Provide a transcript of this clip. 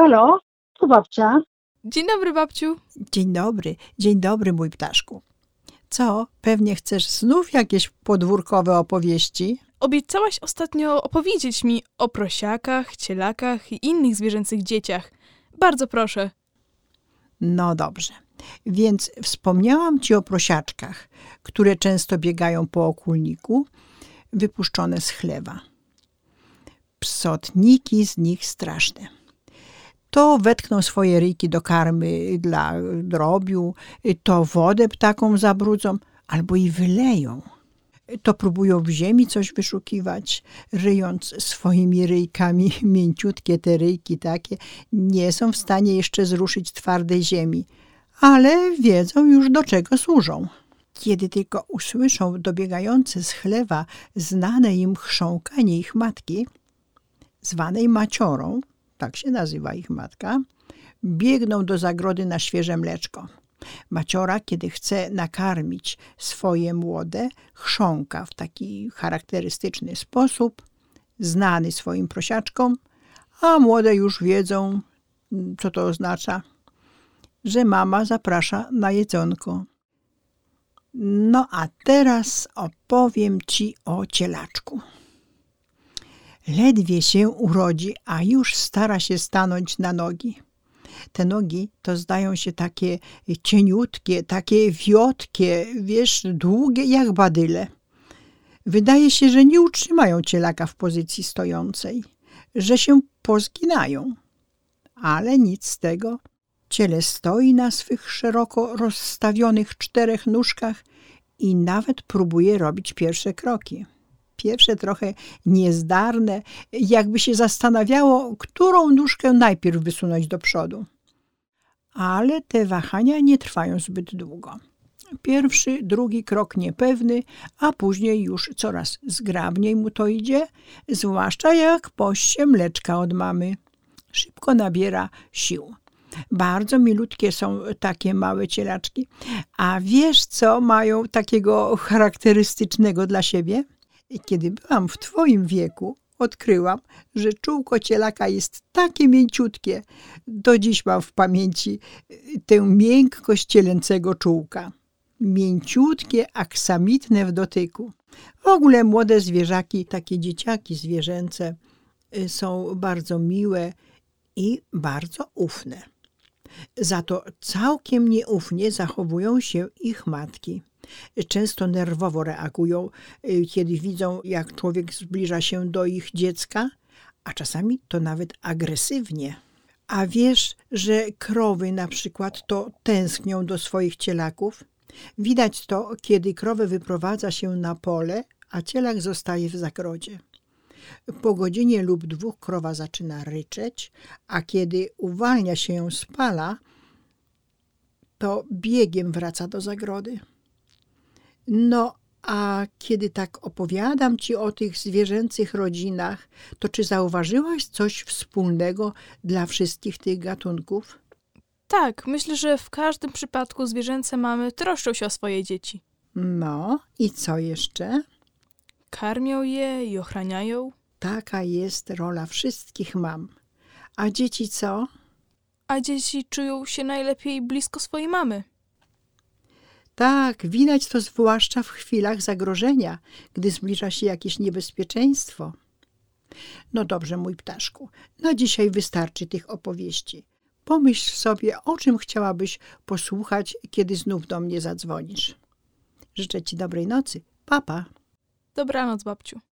Halo, tu babcia. Dzień dobry, babciu. Dzień dobry, dzień dobry, mój ptaszku. Co, pewnie chcesz znów jakieś podwórkowe opowieści? Obiecałaś ostatnio opowiedzieć mi o prosiakach, cielakach i innych zwierzęcych dzieciach. Bardzo proszę. No dobrze. Więc wspomniałam ci o prosiaczkach, które często biegają po okulniku, wypuszczone z chlewa. Psotniki z nich straszne. To wetkną swoje ryjki do karmy dla drobiu, to wodę ptakom zabrudzą, albo i wyleją. To próbują w ziemi coś wyszukiwać, ryjąc swoimi ryjkami mięciutkie te ryjki takie, nie są w stanie jeszcze zruszyć twardej ziemi, ale wiedzą już do czego służą. Kiedy tylko usłyszą dobiegające z chlewa znane im chrząkanie ich matki, zwanej maciorą, tak się nazywa ich matka, biegną do zagrody na świeże mleczko. Maciora, kiedy chce nakarmić swoje młode, chrząka w taki charakterystyczny sposób, znany swoim prosiaczkom, a młode już wiedzą, co to oznacza, że mama zaprasza na jedzonko. No a teraz opowiem ci o cielaczku. Ledwie się urodzi, a już stara się stanąć na nogi. Te nogi to zdają się takie cieniutkie, takie wiotkie, wiesz, długie jak badyle. Wydaje się, że nie utrzymają cielaka w pozycji stojącej, że się pozginają. Ale nic z tego. Ciele stoi na swych szeroko rozstawionych czterech nóżkach i nawet próbuje robić pierwsze kroki pierwsze trochę niezdarne, jakby się zastanawiało, którą nóżkę najpierw wysunąć do przodu. Ale te wahania nie trwają zbyt długo. Pierwszy, drugi krok niepewny, a później już coraz zgrabniej mu to idzie, zwłaszcza jak poście mleczka od mamy. Szybko nabiera sił. Bardzo milutkie są takie małe cielaczki. A wiesz, co mają takiego charakterystycznego dla siebie? Kiedy byłam w twoim wieku, odkryłam, że czółko cielaka jest takie mięciutkie. Do dziś mam w pamięci y, tę miękkość cielęcego czółka. Mięciutkie, aksamitne w dotyku. W ogóle młode zwierzaki, takie dzieciaki zwierzęce y, są bardzo miłe i bardzo ufne. Za to całkiem nieufnie zachowują się ich matki często nerwowo reagują, y, kiedy widzą, jak człowiek zbliża się do ich dziecka, a czasami to nawet agresywnie. A wiesz, że krowy na przykład to tęsknią do swoich cielaków? Widać to, kiedy krowę wyprowadza się na pole, a cielak zostaje w zagrodzie. Po godzinie lub dwóch krowa zaczyna ryczeć, a kiedy uwalnia się ją z pala, to biegiem wraca do zagrody. No, a kiedy tak opowiadam ci o tych zwierzęcych rodzinach, to czy zauważyłaś coś wspólnego dla wszystkich tych gatunków? Tak, myślę, że w każdym przypadku zwierzęce mamy troszczą się o swoje dzieci. No, i co jeszcze? Karmią je i ochraniają. Taka jest rola wszystkich mam. A dzieci co? A dzieci czują się najlepiej blisko swojej mamy. Tak, widać to zwłaszcza w chwilach zagrożenia, gdy zbliża się jakieś niebezpieczeństwo. No dobrze, mój ptaszku, na dzisiaj wystarczy tych opowieści. Pomyśl sobie, o czym chciałabyś posłuchać, kiedy znów do mnie zadzwonisz. Życzę ci dobrej nocy. Papa. Dobranoc, babciu.